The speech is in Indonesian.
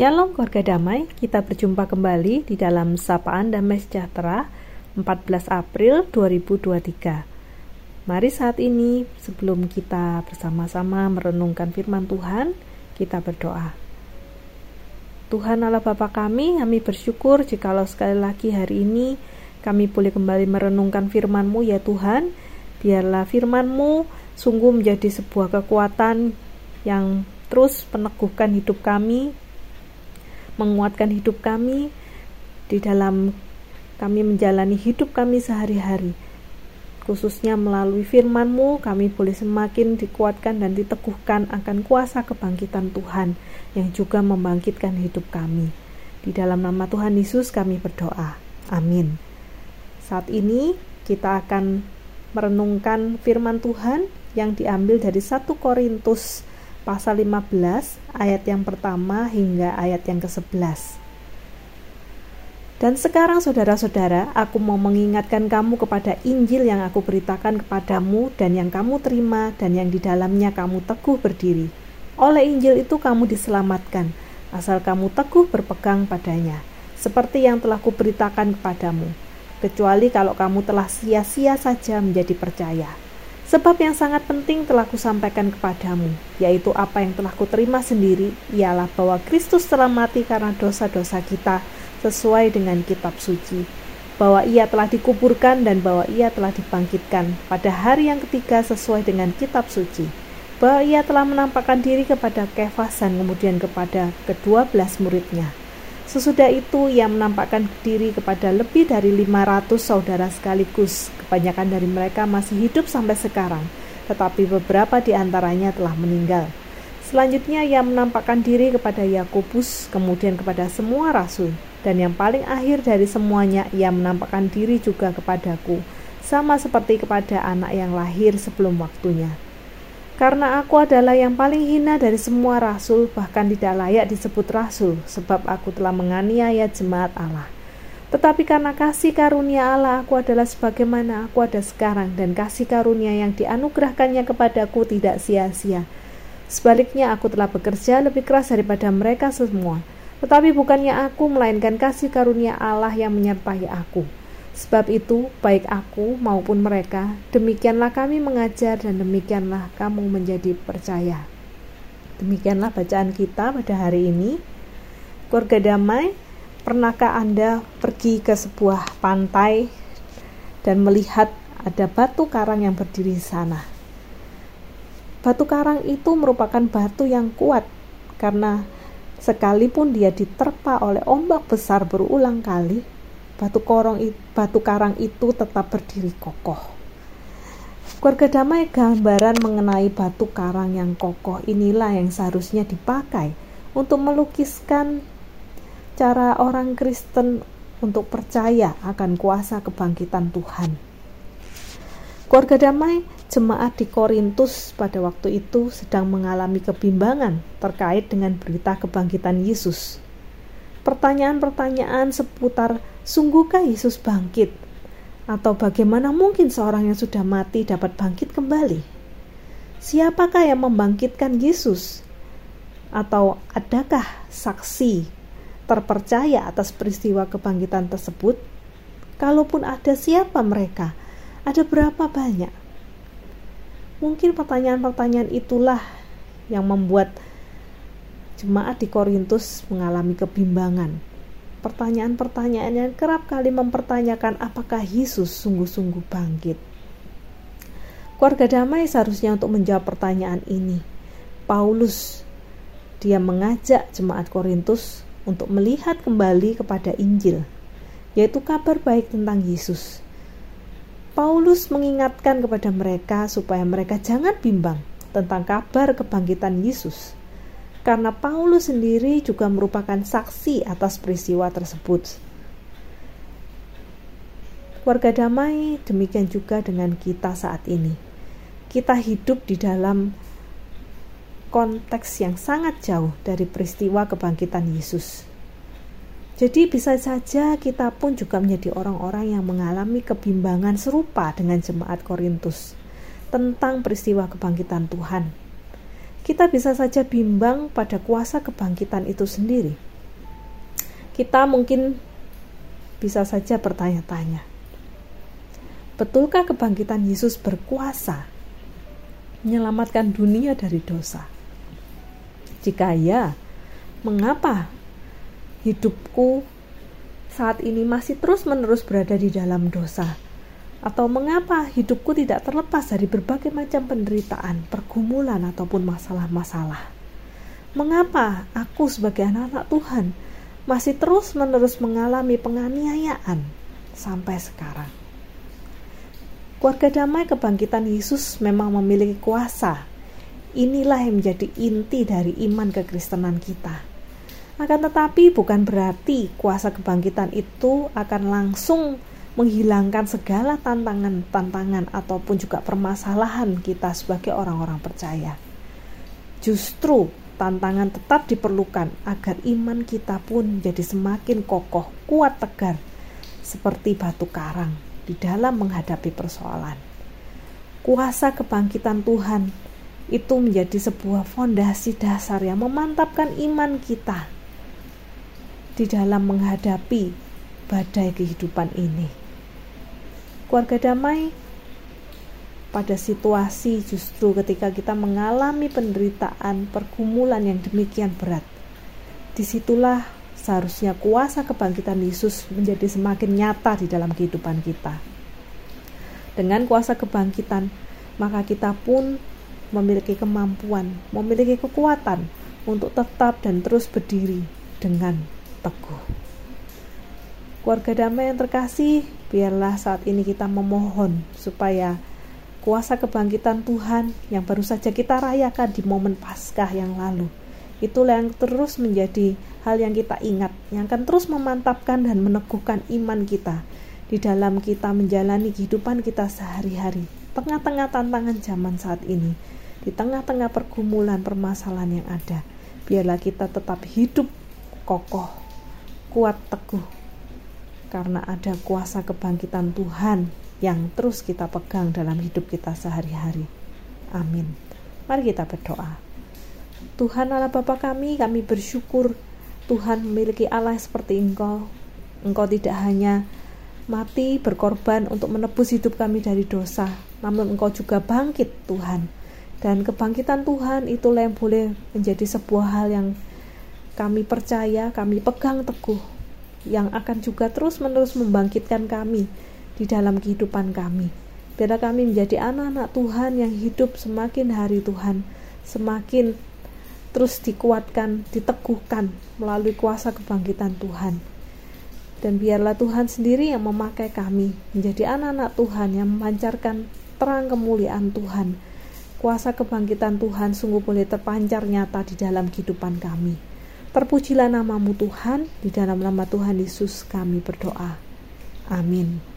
Shalom keluarga damai, kita berjumpa kembali di dalam Sapaan Damai Sejahtera 14 April 2023. Mari saat ini sebelum kita bersama-sama merenungkan firman Tuhan, kita berdoa. Tuhan Allah Bapa kami, kami bersyukur jikalau sekali lagi hari ini kami boleh kembali merenungkan firman-Mu ya Tuhan. Biarlah firman-Mu sungguh menjadi sebuah kekuatan yang terus meneguhkan hidup kami, menguatkan hidup kami di dalam kami menjalani hidup kami sehari-hari. Khususnya melalui firman-Mu, kami boleh semakin dikuatkan dan diteguhkan akan kuasa kebangkitan Tuhan yang juga membangkitkan hidup kami. Di dalam nama Tuhan Yesus kami berdoa. Amin. Saat ini kita akan merenungkan firman Tuhan yang diambil dari 1 Korintus pasal 15 ayat yang pertama hingga ayat yang ke-11. Dan sekarang saudara-saudara, aku mau mengingatkan kamu kepada Injil yang aku beritakan kepadamu dan yang kamu terima dan yang di dalamnya kamu teguh berdiri. Oleh Injil itu kamu diselamatkan, asal kamu teguh berpegang padanya, seperti yang telah kuberitakan kepadamu. Kecuali kalau kamu telah sia-sia saja menjadi percaya. Sebab yang sangat penting telah kusampaikan kepadamu, yaitu apa yang telah kuterima sendiri, ialah bahwa Kristus telah mati karena dosa-dosa kita sesuai dengan kitab suci, bahwa ia telah dikuburkan dan bahwa ia telah dibangkitkan pada hari yang ketiga sesuai dengan kitab suci, bahwa ia telah menampakkan diri kepada Kefas dan kemudian kepada kedua belas muridnya. Sesudah itu ia menampakkan diri kepada lebih dari 500 saudara sekaligus. Kebanyakan dari mereka masih hidup sampai sekarang, tetapi beberapa di antaranya telah meninggal. Selanjutnya ia menampakkan diri kepada Yakobus, kemudian kepada semua rasul, dan yang paling akhir dari semuanya ia menampakkan diri juga kepadaku, sama seperti kepada anak yang lahir sebelum waktunya karena aku adalah yang paling hina dari semua rasul, bahkan tidak layak disebut rasul, sebab aku telah menganiaya jemaat Allah. Tetapi karena kasih karunia Allah, aku adalah sebagaimana aku ada sekarang, dan kasih karunia yang dianugerahkannya kepadaku tidak sia-sia. Sebaliknya, aku telah bekerja lebih keras daripada mereka semua. Tetapi bukannya aku, melainkan kasih karunia Allah yang menyertai aku. Sebab itu, baik aku maupun mereka, demikianlah kami mengajar dan demikianlah kamu menjadi percaya. Demikianlah bacaan kita pada hari ini. Keluarga damai, pernahkah Anda pergi ke sebuah pantai dan melihat ada batu karang yang berdiri di sana? Batu karang itu merupakan batu yang kuat karena sekalipun dia diterpa oleh ombak besar berulang kali, batu korong batu karang itu tetap berdiri kokoh. Keluarga damai gambaran mengenai batu karang yang kokoh inilah yang seharusnya dipakai untuk melukiskan cara orang Kristen untuk percaya akan kuasa kebangkitan Tuhan. Keluarga damai jemaat di Korintus pada waktu itu sedang mengalami kebimbangan terkait dengan berita kebangkitan Yesus. Pertanyaan-pertanyaan seputar Sungguhkah Yesus bangkit? Atau bagaimana mungkin seorang yang sudah mati dapat bangkit kembali? Siapakah yang membangkitkan Yesus? Atau adakah saksi terpercaya atas peristiwa kebangkitan tersebut? Kalaupun ada siapa mereka? Ada berapa banyak? Mungkin pertanyaan-pertanyaan itulah yang membuat jemaat di Korintus mengalami kebimbangan pertanyaan-pertanyaan yang kerap kali mempertanyakan apakah Yesus sungguh-sungguh bangkit. Keluarga damai seharusnya untuk menjawab pertanyaan ini. Paulus dia mengajak jemaat Korintus untuk melihat kembali kepada Injil, yaitu kabar baik tentang Yesus. Paulus mengingatkan kepada mereka supaya mereka jangan bimbang tentang kabar kebangkitan Yesus karena Paulus sendiri juga merupakan saksi atas peristiwa tersebut. Warga damai, demikian juga dengan kita saat ini. Kita hidup di dalam konteks yang sangat jauh dari peristiwa kebangkitan Yesus. Jadi bisa saja kita pun juga menjadi orang-orang yang mengalami kebimbangan serupa dengan jemaat Korintus tentang peristiwa kebangkitan Tuhan kita bisa saja bimbang pada kuasa kebangkitan itu sendiri. Kita mungkin bisa saja bertanya-tanya, betulkah kebangkitan Yesus berkuasa menyelamatkan dunia dari dosa? Jika ya, mengapa hidupku saat ini masih terus-menerus berada di dalam dosa? Atau mengapa hidupku tidak terlepas dari berbagai macam penderitaan, pergumulan, ataupun masalah-masalah? Mengapa aku sebagai anak-anak Tuhan masih terus-menerus mengalami penganiayaan sampai sekarang? Keluarga damai kebangkitan Yesus memang memiliki kuasa. Inilah yang menjadi inti dari iman kekristenan kita. Akan tetapi bukan berarti kuasa kebangkitan itu akan langsung menghilangkan segala tantangan-tantangan ataupun juga permasalahan kita sebagai orang-orang percaya. Justru tantangan tetap diperlukan agar iman kita pun jadi semakin kokoh, kuat, tegar, seperti batu karang di dalam menghadapi persoalan. Kuasa kebangkitan Tuhan itu menjadi sebuah fondasi dasar yang memantapkan iman kita di dalam menghadapi badai kehidupan ini keluarga damai pada situasi justru ketika kita mengalami penderitaan, pergumulan yang demikian berat. Di situlah seharusnya kuasa kebangkitan Yesus menjadi semakin nyata di dalam kehidupan kita. Dengan kuasa kebangkitan, maka kita pun memiliki kemampuan, memiliki kekuatan untuk tetap dan terus berdiri dengan teguh. Keluarga damai yang terkasih, Biarlah saat ini kita memohon supaya kuasa kebangkitan Tuhan yang baru saja kita rayakan di momen Paskah yang lalu. Itulah yang terus menjadi hal yang kita ingat, yang akan terus memantapkan dan meneguhkan iman kita di dalam kita menjalani kehidupan kita sehari-hari. Tengah-tengah tantangan zaman saat ini, di tengah-tengah pergumulan permasalahan yang ada, biarlah kita tetap hidup kokoh, kuat, teguh karena ada kuasa kebangkitan Tuhan yang terus kita pegang dalam hidup kita sehari-hari. Amin. Mari kita berdoa. Tuhan Allah Bapa kami, kami bersyukur Tuhan memiliki Allah seperti Engkau. Engkau tidak hanya mati berkorban untuk menebus hidup kami dari dosa, namun Engkau juga bangkit Tuhan. Dan kebangkitan Tuhan itulah yang boleh menjadi sebuah hal yang kami percaya, kami pegang teguh yang akan juga terus-menerus membangkitkan kami di dalam kehidupan kami. Biarlah kami menjadi anak-anak Tuhan yang hidup semakin hari Tuhan, semakin terus dikuatkan, diteguhkan melalui kuasa kebangkitan Tuhan. Dan biarlah Tuhan sendiri yang memakai kami menjadi anak-anak Tuhan yang memancarkan terang kemuliaan Tuhan. Kuasa kebangkitan Tuhan sungguh boleh terpancar nyata di dalam kehidupan kami. Terpujilah namamu Tuhan, di dalam nama Tuhan Yesus kami berdoa. Amin.